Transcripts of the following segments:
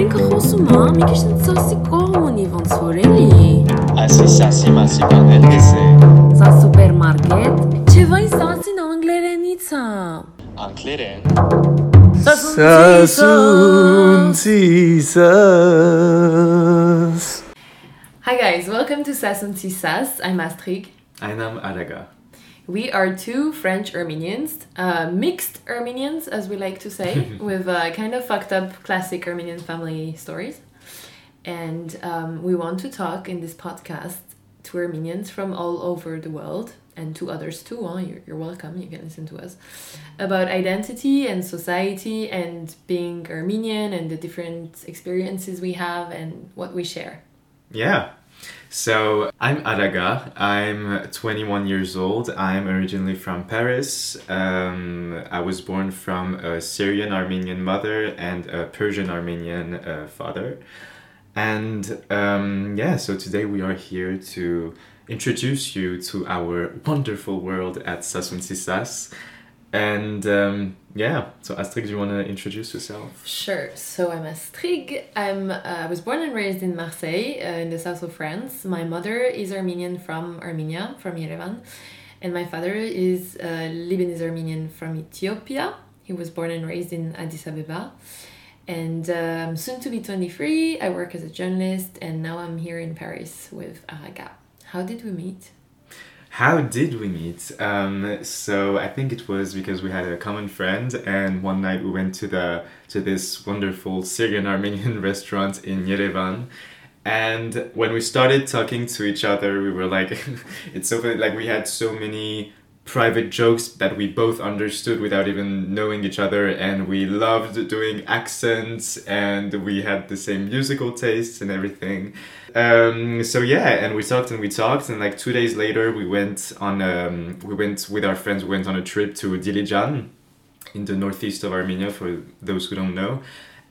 Որին կխոսում ա, մի քիչ սասի կողմունի ոնց որ էլի։ Այսի սասի մասի բանել դեսե Սա սուպերմարկետ։ Չէ, վայ սասին անգլերենից ա։ անգլերեն Sasuntisas. Hi guys, welcome to Sasun Sas. I'm Astrid. Einam Araga. We are two French Armenians, uh, mixed Armenians, as we like to say, with uh, kind of fucked up classic Armenian family stories. And um, we want to talk in this podcast to Armenians from all over the world and to others too. Huh? You're, you're welcome, you can listen to us about identity and society and being Armenian and the different experiences we have and what we share. Yeah. So I'm Aragah. I'm 21 years old. I'm originally from Paris. Um, I was born from a Syrian Armenian mother and a Persian Armenian uh, father. And um, yeah, so today we are here to introduce you to our wonderful world at Sassountsi Sass. And um, yeah, so Astrig, do you want to introduce yourself? Sure. So I'm Astrig. I'm uh, I was born and raised in Marseille, uh, in the south of France. My mother is Armenian from Armenia, from Yerevan, and my father is uh, Lebanese Armenian from Ethiopia. He was born and raised in Addis Ababa. And um, soon to be 23, I work as a journalist, and now I'm here in Paris with Aragah. How did we meet? How did we meet? Um, so I think it was because we had a common friend, and one night we went to the to this wonderful Syrian Armenian restaurant in Yerevan. And when we started talking to each other, we were like, it's so funny, like we had so many private jokes that we both understood without even knowing each other and we loved doing accents and we had the same musical tastes and everything. Um, so yeah and we talked and we talked and like two days later we went on um, we went with our friends we went on a trip to dilijan in the northeast of armenia for those who don't know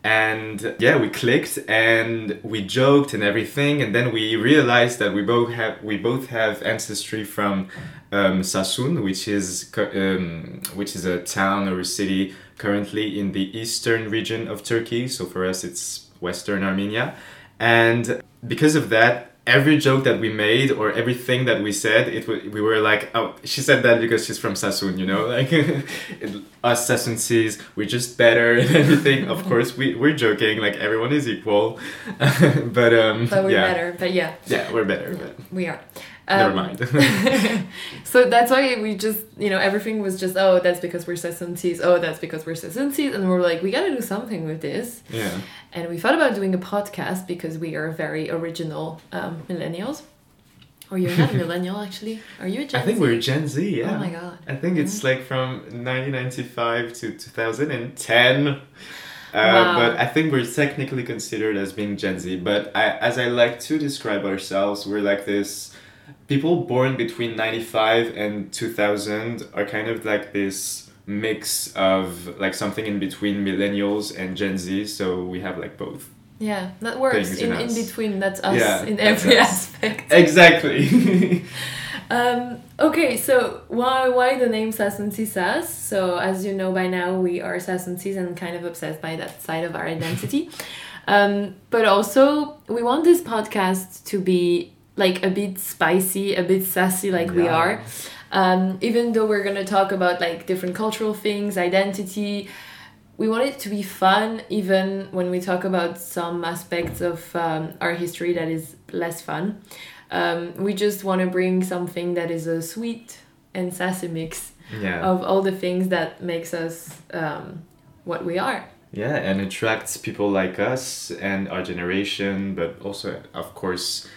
and yeah we clicked and we joked and everything. And then we realized that we both have we both have ancestry from um, Sasun which is um, which is a town or a city currently in the eastern region of Turkey. So for us it's western Armenia. And because of that every joke that we made or everything that we said it w- we were like oh she said that because she's from Sassoon, you know like it, us Sasunsis we're just better and everything of course we, we're joking like everyone is equal. But um But we're yeah. better, but yeah, yeah we're better but we are. Never Um, mind so that's why we just you know everything was just oh that's because we're Sasuntis oh that's because we're Sasuntis and we're like we gotta do something with this yeah and we thought about doing a podcast because we are very original um, millennials or you're not a millennial actually are you a Gen I think Z? we're Gen Z yeah oh my god I think it's like from 1995 to 2010. Uh, Wow. But I think we're technically considered as being Gen Z. But I, as I like to describe ourselves, we're like this people born between 95 and 2000 are kind of like this mix of like something in between millennials and Gen Z. So we have like both. yeah that works in, in in between that's us Yeah, in every us. aspect Exactly. Um, okay, so why why the name Sassountsi Sass? So as you know by now, we are Sasuntis and kind of obsessed by that side of our identity. um, but also, we want this podcast to be like a bit spicy, a bit sassy, like we are. Um, even though we're gonna talk about like different cultural things, identity, we want it to be fun even when we talk about some aspects of um, our history that is less fun um, we just want to bring something that is a sweet and sassy mix yeah. of all the things that makes us um, what we are Yeah, and attracts people like us and our generation, but also, of course,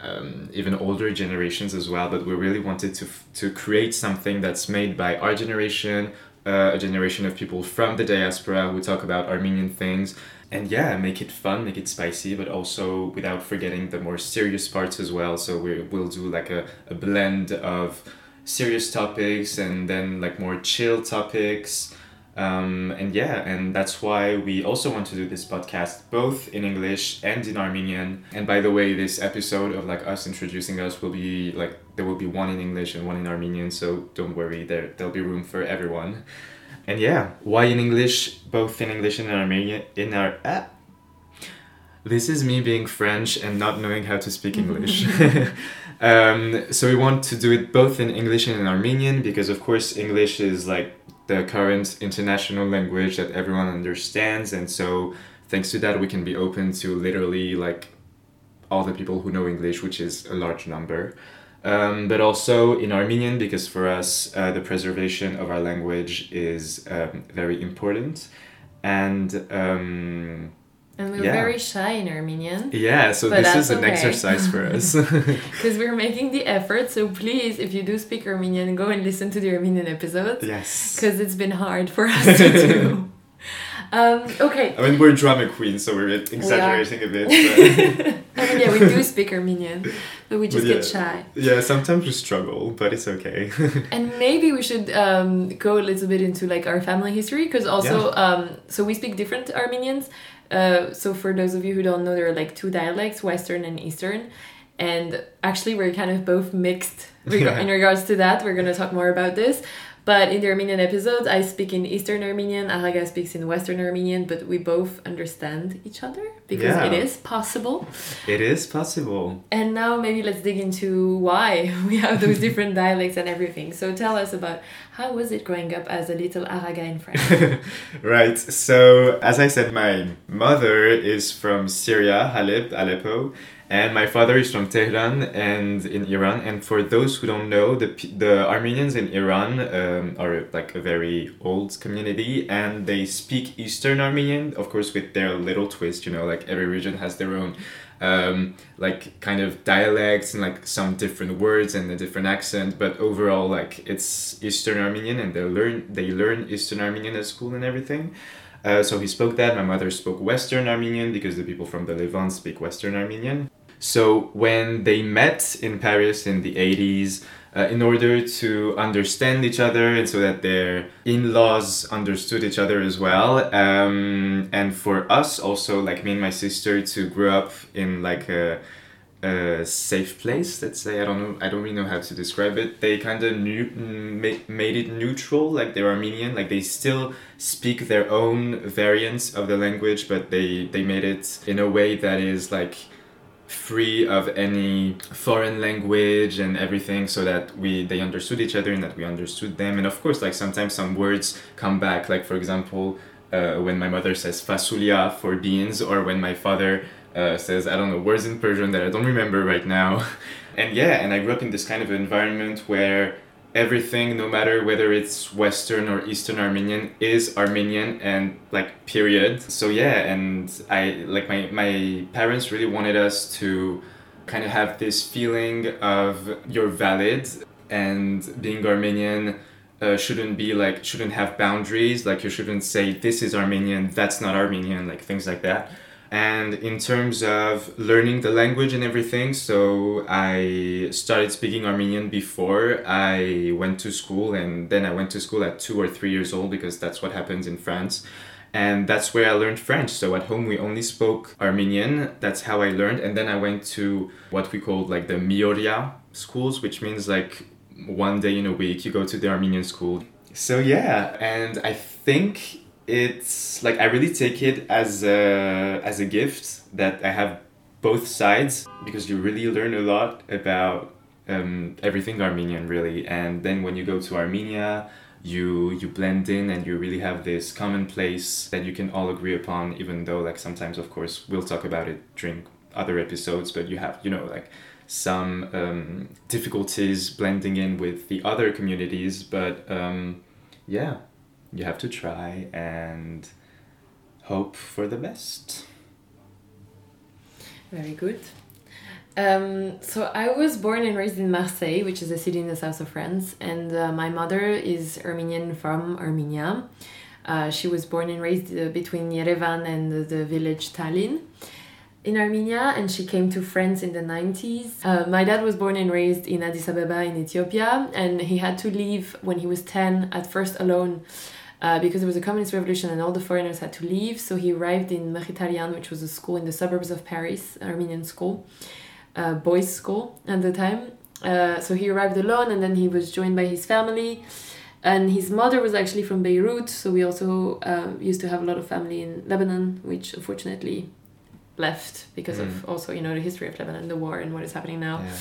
um, even older generations as well. But we really wanted to to create something that's made by our generation, uh, a generation of people from the diaspora who talk about Armenian things, and yeah, make it fun, make it spicy, but also without forgetting the more serious parts as well. So we we'll do like a, a blend of serious topics and then like more chill topics. Um, and yeah, and that's why we also want to do this podcast both in English and in Armenian. And by the way, this episode of like us introducing us will be like there will be one in English and one in Armenian, so don't worry, there there'll be room for everyone. And yeah, why in English? Both in English and in Armenian. In our ah, This is me being French and not knowing how to speak English. um, so we want to do it both in English and in Armenian because, of course, English is like the current international language that everyone understands, and so thanks to that, we can be open to literally like all the people who know English, which is a large number. Um, but also in Armenian, because for us, uh, the preservation of our language is um, very important. And um, And we're Yeah. very shy in Armenian yeah, so this is an okay. exercise for us. because we're making the effort. So please, if you do speak Armenian, go and listen to the Armenian episodes yes. because it's been hard for us to do. Um, okay. I mean, we're drama queens, so we're exaggerating a bit. But I mean, yeah, we do speak Armenian, but we just But get shy. yeah, sometimes we struggle, but it's okay. And maybe we should um, go a little bit into like our family history because also um, so we speak different Armenians. Uh, so for those of you who don't know, there are like two dialects, Western and Eastern, and actually we're kind of both mixed Yeah. in regards to that. We're gonna talk more about this. But in the Armenian episodes, I speak in Eastern Armenian, Aragah speaks in Western Armenian, but we both understand each other because Yeah. it is possible. it is possible. And now maybe let's dig into why we have those different dialects and everything. So tell us about how was it growing up as a little Aragah in France? right. So, as I said, my mother is from Syria, Halep, Aleppo, and my father is from Tehran and in Iran. And for those who don't know, the the Armenians in Iran um, are like a very old community, and they speak Eastern Armenian, of course, with their little twist. You know, like every region has their own. Um, like kind of dialects and like some different words and a different accent, but overall like it's Eastern Armenian and they learn they learn Eastern Armenian at school and everything. Uh, so he spoke that. My mother spoke Western Armenian because the people from the Levant speak Western Armenian. So when they met in Paris in the 80s, uh, in order to understand each other and so that their in-laws understood each other as well, um, and for us also, like me and my sister, to grow up in like a, a safe place, let's say. I don't know. I don't really know how to describe it. They kind of new, ma- made it neutral, like they're Armenian. Like they still speak their own variants of the language, but they they made it in a way that is like free of any foreign language and everything so that we they understood each other and that we understood them and of course like sometimes some words come back like for example uh, when my mother says fasulia for beans or when my father uh, says i don't know words in persian that i don't remember right now. And yeah and i grew up in this kind of environment where everything no matter whether it's western or eastern armenian is armenian and like period. So yeah and i like my my parents really wanted us to kind of have this feeling of you're valid and being armenian uh, shouldn't be like shouldn't have boundaries. Like you shouldn't say this is armenian that's not armenian like things like that and in terms of learning the language and everything so i started speaking armenian before i went to school and then i went to school at two or three years old because that's what happens in france. And that's where i learned french. So at home we only spoke armenian. That's how i learned. And then i went to what we called like the mioria schools which means like one day in a week you go to the armenian school. So yeah. And i think it's like I really take it as a as a gift that I have both sides because you really learn a lot about um, everything Armenian really. And then when you go to Armenia you you blend in and you really have this common place that you can all agree upon even though like sometimes of course we'll talk about it during other episodes but you have you know like some um, difficulties blending in with the other communities. But um, yeah you have to try and hope for the best. Very good. Um, so I was born and raised in Marseille, which is a city in the south of France, and uh, my mother is Armenian from Armenia. Uh, she was born and raised uh, between Yerevan and the, village Talin in Armenia, and she came to France in the 90s. Uh, my dad was born and raised in Addis Ababa in Ethiopia, and he had to leave when he was 10, at first alone, uh, because there was a communist revolution and all the foreigners had to leave. So he arrived in Mechitarian, which was a school in the suburbs of Paris, Armenian school, uh, boys' school at the time. Uh, so he arrived alone, and then he was joined by his family. And his mother was actually from Beirut, so we also uh, used to have a lot of family in Lebanon, which unfortunately left because of also you know the history of Lebanon, the war, and what is happening now. Yeah.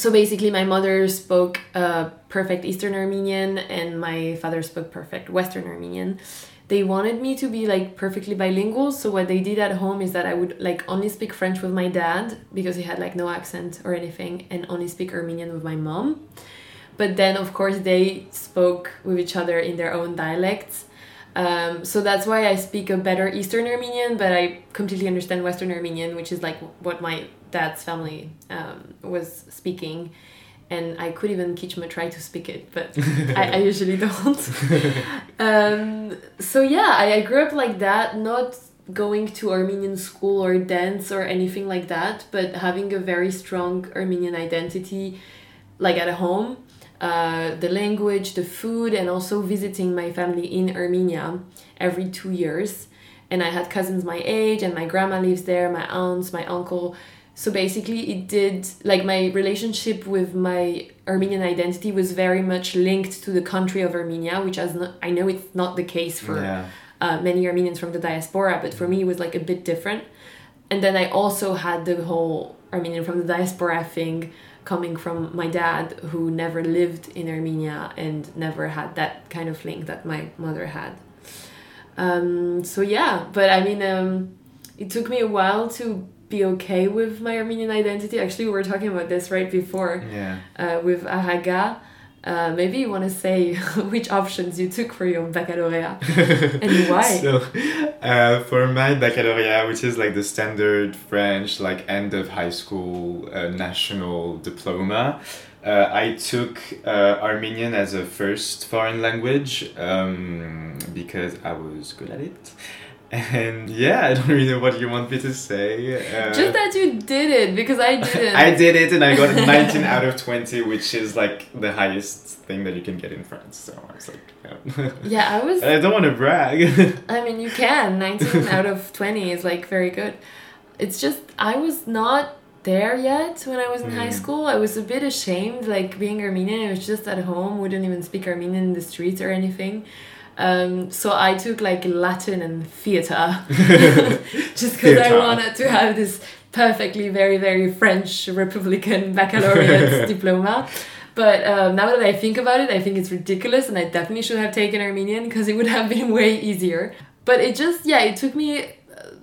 So basically, my mother spoke uh, perfect Eastern Armenian, and my father spoke perfect Western Armenian. They wanted me to be like perfectly bilingual. So what they did at home is that I would like only speak French with my dad because he had like no accent or anything, and only speak Armenian with my mom. But then, of course, they spoke with each other in their own dialects. Um, so that's why I speak a better Eastern Armenian, but I completely understand Western Armenian, which is like what my dad's family um, was speaking. And I could even Kichma try to speak it, but I, I usually don't. um, so yeah, I, I grew up like that, not going to Armenian school or dance or anything like that, but having a very strong Armenian identity, like at home uh, the language, the food, and also visiting my family in Armenia every two years. And I had cousins my age, and my grandma lives there, my aunts, my uncle. So basically, it did like my relationship with my Armenian identity was very much linked to the country of Armenia, which as not, I know it's not the case for Yeah. uh, many Armenians from the diaspora, but for me it was like a bit different. And then I also had the whole Armenian from the diaspora thing coming from my dad, who never lived in Armenia and never had that kind of link that my mother had. Um, so yeah, but I mean, um, it took me a while to be okay with my Armenian identity. Actually, we were talking about this right before Yeah. uh, with Aragah. Uh, maybe you want to say which options you took for your baccalaureate and why. So, uh, for my baccalaureate, which is like the standard French, like end of high school uh, national diploma, uh, I took uh, Armenian as a first foreign language um, because I was good at it. And yeah, I don't really know what you want me to say. Uh, Just that you did it because I didn't. I did it and I got 19 out of 20, which is like the highest thing that you can get in France. So I was like, yeah. Yeah, I was. I don't want to brag. I mean, you can. 19 out of 20 is like very good. It's just, I was not there yet when I was in high Mm. school. I was a bit ashamed, like being Armenian. I was just at home, wouldn't even speak Armenian in the streets or anything. Um, so I took like Latin and theater just because I wanted to have this perfectly very, very French Republican baccalaureate diploma. But um, now that I think about it, I think it's ridiculous, and I definitely should have taken Armenian because it would have been way easier. But it just, yeah, it took me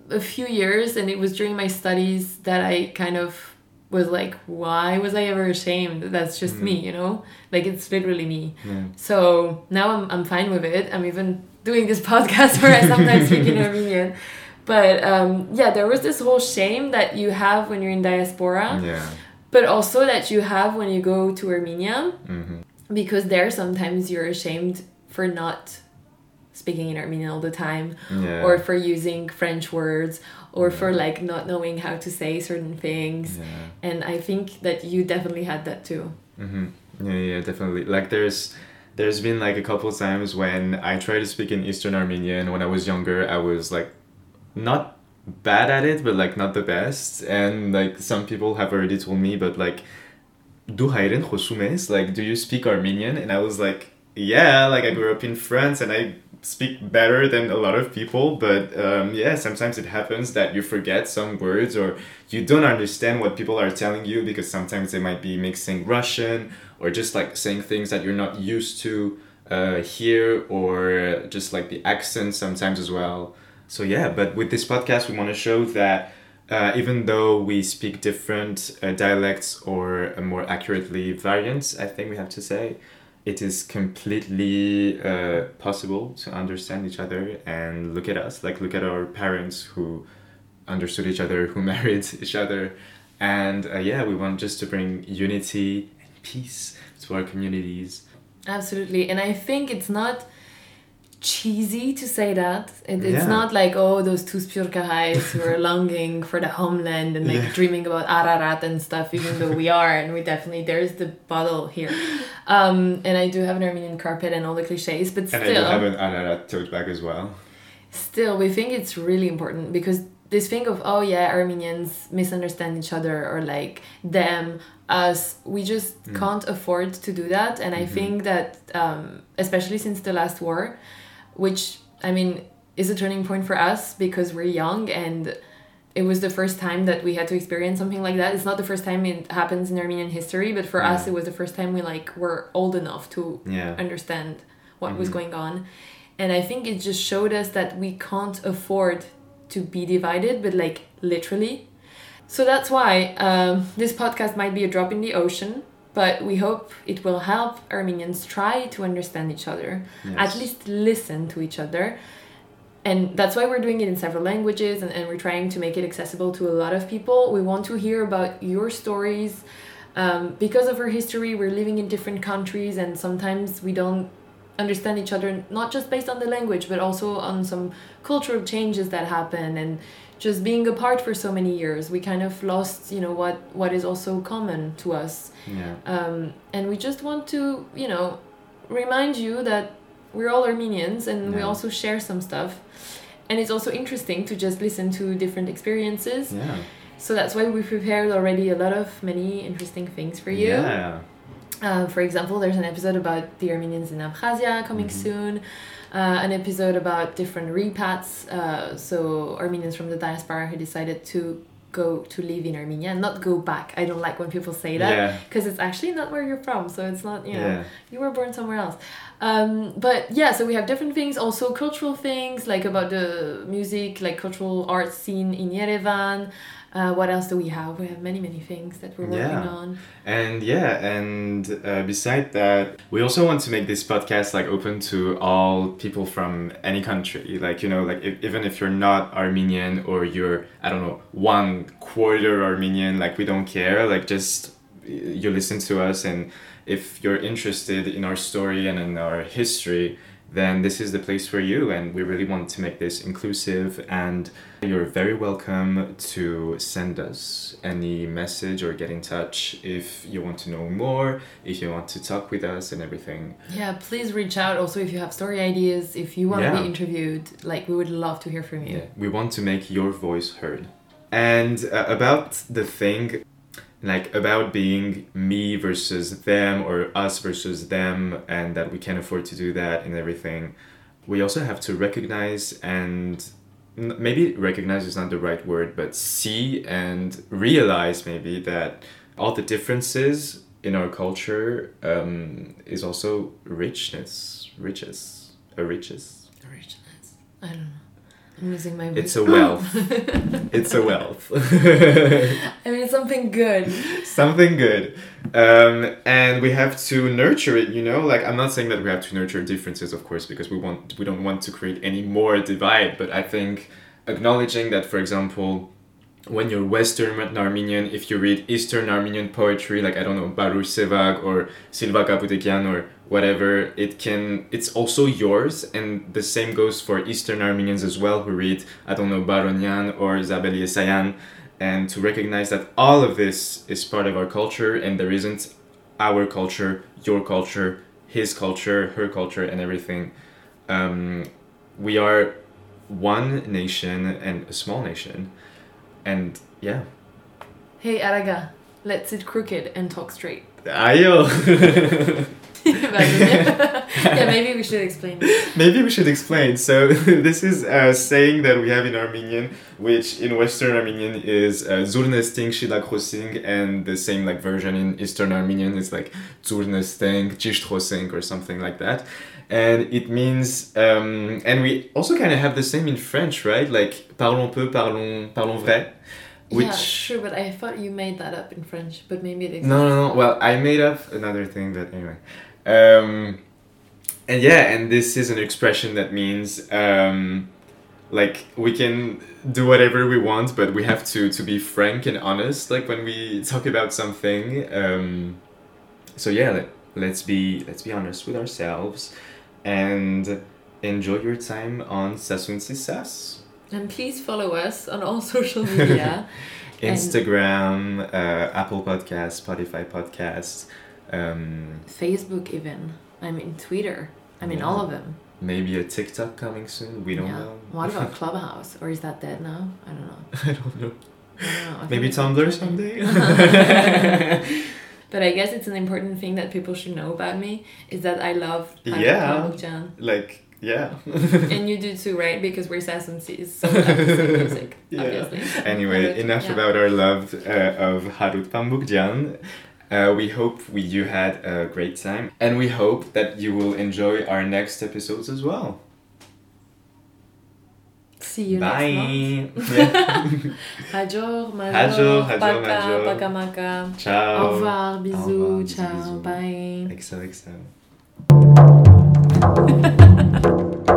a few years, and it was during my studies that I kind of was like, why was I ever ashamed? That's just me, you know? Like, it's literally me. Yeah. So now I'm, I'm fine with it. I'm even doing this podcast where I sometimes speak in Armenian. But um, yeah, there was this whole shame that you have when you're in diaspora Yeah. but also that you have when you go to Armenia hmm because there sometimes you're ashamed for not speaking in Armenian all the time Yeah. or for using French words or yeah. for like not knowing how to say certain things. Yeah. And I think that you definitely had that too. Mm-hmm. Yeah, yeah, definitely. Like there's there's been like a couple times when I tried to speak in Eastern Armenian when I was younger. I was like not bad at it, but like not the best. And like some people have already told me, but like do like do you speak Armenian? And I was like yeah, like I grew up in France and I speak better than a lot of people, but um, yeah, sometimes it happens that you forget some words or you don't understand what people are telling you because sometimes they might be mixing Russian or just like saying things that you're not used to uh, here or just like the accent sometimes as well. So yeah, but with this podcast, we want to show that uh, even though we speak different uh, dialects or more accurately variants, I think we have to say, it is completely uh, possible to understand each other and look at us, like look at our parents who understood each other, who married each other. And uh, yeah, we want just to bring unity and peace to our communities. absolutely and I think it's not cheesy to say that it, it's Yeah. not like oh those two spurkahais who are longing for the homeland and like Yeah. dreaming about ararat and stuff even though we are and we definitely there's the bottle here um and i do have an armenian carpet and all the cliches but And still I do have an Ararat tote bag as well. still we think it's really important because this thing of oh yeah armenians misunderstand each other or like them us we just can't afford to do that and i think that um, especially since the last war which i mean is a turning point for us because we're young and it was the first time that we had to experience something like that. It's not the first time it happens in Armenian history, but for us, it was the first time we like were old enough to Yeah. understand what was Mhm. going on. And I think it just showed us that we can't afford to be divided, but like literally. So that's why um, this podcast might be a drop in the ocean, but we hope it will help Armenians try to understand each other, Yes. at least listen to each other. And that's why we're doing it in several languages and, and we're trying to make it accessible to a lot of people. We want to hear about your stories. Um, because of our history, we're living in different countries and sometimes we don't understand each other, not just based on the language, but also on some cultural changes that happen and just being apart for so many years. We kind of lost, you know, what, what is also common to us. Yeah. Um, and we just want to, you know, remind you that we're all Armenians and we also share some stuff. And it's also interesting to just listen to different experiences. Yeah. So that's why we prepared already a lot of many interesting things for you. Yeah. Uh, for example, there's an episode about the Armenians in Abkhazia coming Mhm. soon. Uh, an episode about different repats. Uh, so Armenians from the diaspora who decided to go to live in Armenia and not go back. I don't like when people say that Yeah. because it's actually not where you're from. So it's not you know Yeah. you were born somewhere else. Um, but yeah, so we have different things, also cultural things like about the music, like cultural art scene in Yerevan. Uh, what else do we have? We have many, many things that we're working Yeah. on. And yeah, and uh, beside that, we also want to make this podcast like open to all people from any country. Like you know, like if, even if you're not Armenian or you're I don't know one quarter Armenian, like we don't care. Like just you listen to us, and if you're interested in our story and in our history, then this is the place for you. And we really want to make this inclusive and you're very welcome to send us any message or get in touch if you want to know more, if you want to talk with us and everything. Yeah, please reach out. Also, if you have story ideas, if you want to be interviewed, like we would love to hear from you. Yeah, we want to make your voice heard. And uh, about the thing, like about being me versus them or us versus them, and that we can't afford to do that and everything, we also have to recognize and maybe recognize is not the right word, but see and realize maybe that all the differences in our culture um, is also richness, riches, a riches. A richness. I don't know. I'm losing my. It's a wealth. it's a wealth. I mean, something good. Something good. Um, and we have to nurture it, you know? Like I'm not saying that we have to nurture differences, of course, because we want we don't want to create any more divide, but I think acknowledging that for example when you're Western Armenian, if you read Eastern Armenian poetry, like I don't know, Barouyr Sevag or Silva Kaputikyan or whatever, it can it's also yours, and the same goes for Eastern Armenians as well who read I don't know Baronian or Zabel Yesayan, and to recognize that all of this is part of our culture, and there isn't our culture, your culture, his culture, her culture, and everything. Um, we are one nation and a small nation and yeah Hey, Aragah, let's sit crooked and talk straight. ayo yeah, maybe we should explain. maybe we should explain so this is a saying that we have in armenian which in western armenian is uh, zurnesting shilakhosing and the same like version in eastern armenian is like zurnesteng chishtkhoseng or something like that and it means um, and we also kind of have the same in french right like parlons peu parlons parlons vrai which Yeah, sure, but I thought you made that up in French, but maybe it exists. No, no, no. Well, I made up another thing, but anyway. Um, and yeah, and this is an expression that means um, like we can do whatever we want, but we have to to be frank and honest. Like when we talk about something. Um, so yeah, let, let's be let's be honest with ourselves, and enjoy your time on Sassountsi Sass. And please follow us on all social media. Instagram, uh, Apple Podcasts, Spotify Podcasts, um, Facebook, even. I mean, Twitter. I mean, Yeah. all of them. maybe a TikTok coming soon. We don't yeah. know. What about Clubhouse? Or is that dead now? I don't know. I don't know. I don't know. Maybe Tumblr someday. But I guess it's an important thing that people should know about me is that I love Yeah. Pamboukjian. like Yeah. and you do too, right? Because we're Sassonsees, so we have the same music, Yeah. obviously. Anyway, But, enough yeah. about our love uh, of Harout Pamboukjian. Uh, we hope we, you had a great time, and we hope that you will enjoy our next episodes as well. See you next month. Bye. Hajor, major, Hajor, hajor, paka, major. paka, maka. Ciao. Au revoir, bisous, revoir, bisous, ciao, bisous. bye. XOXO.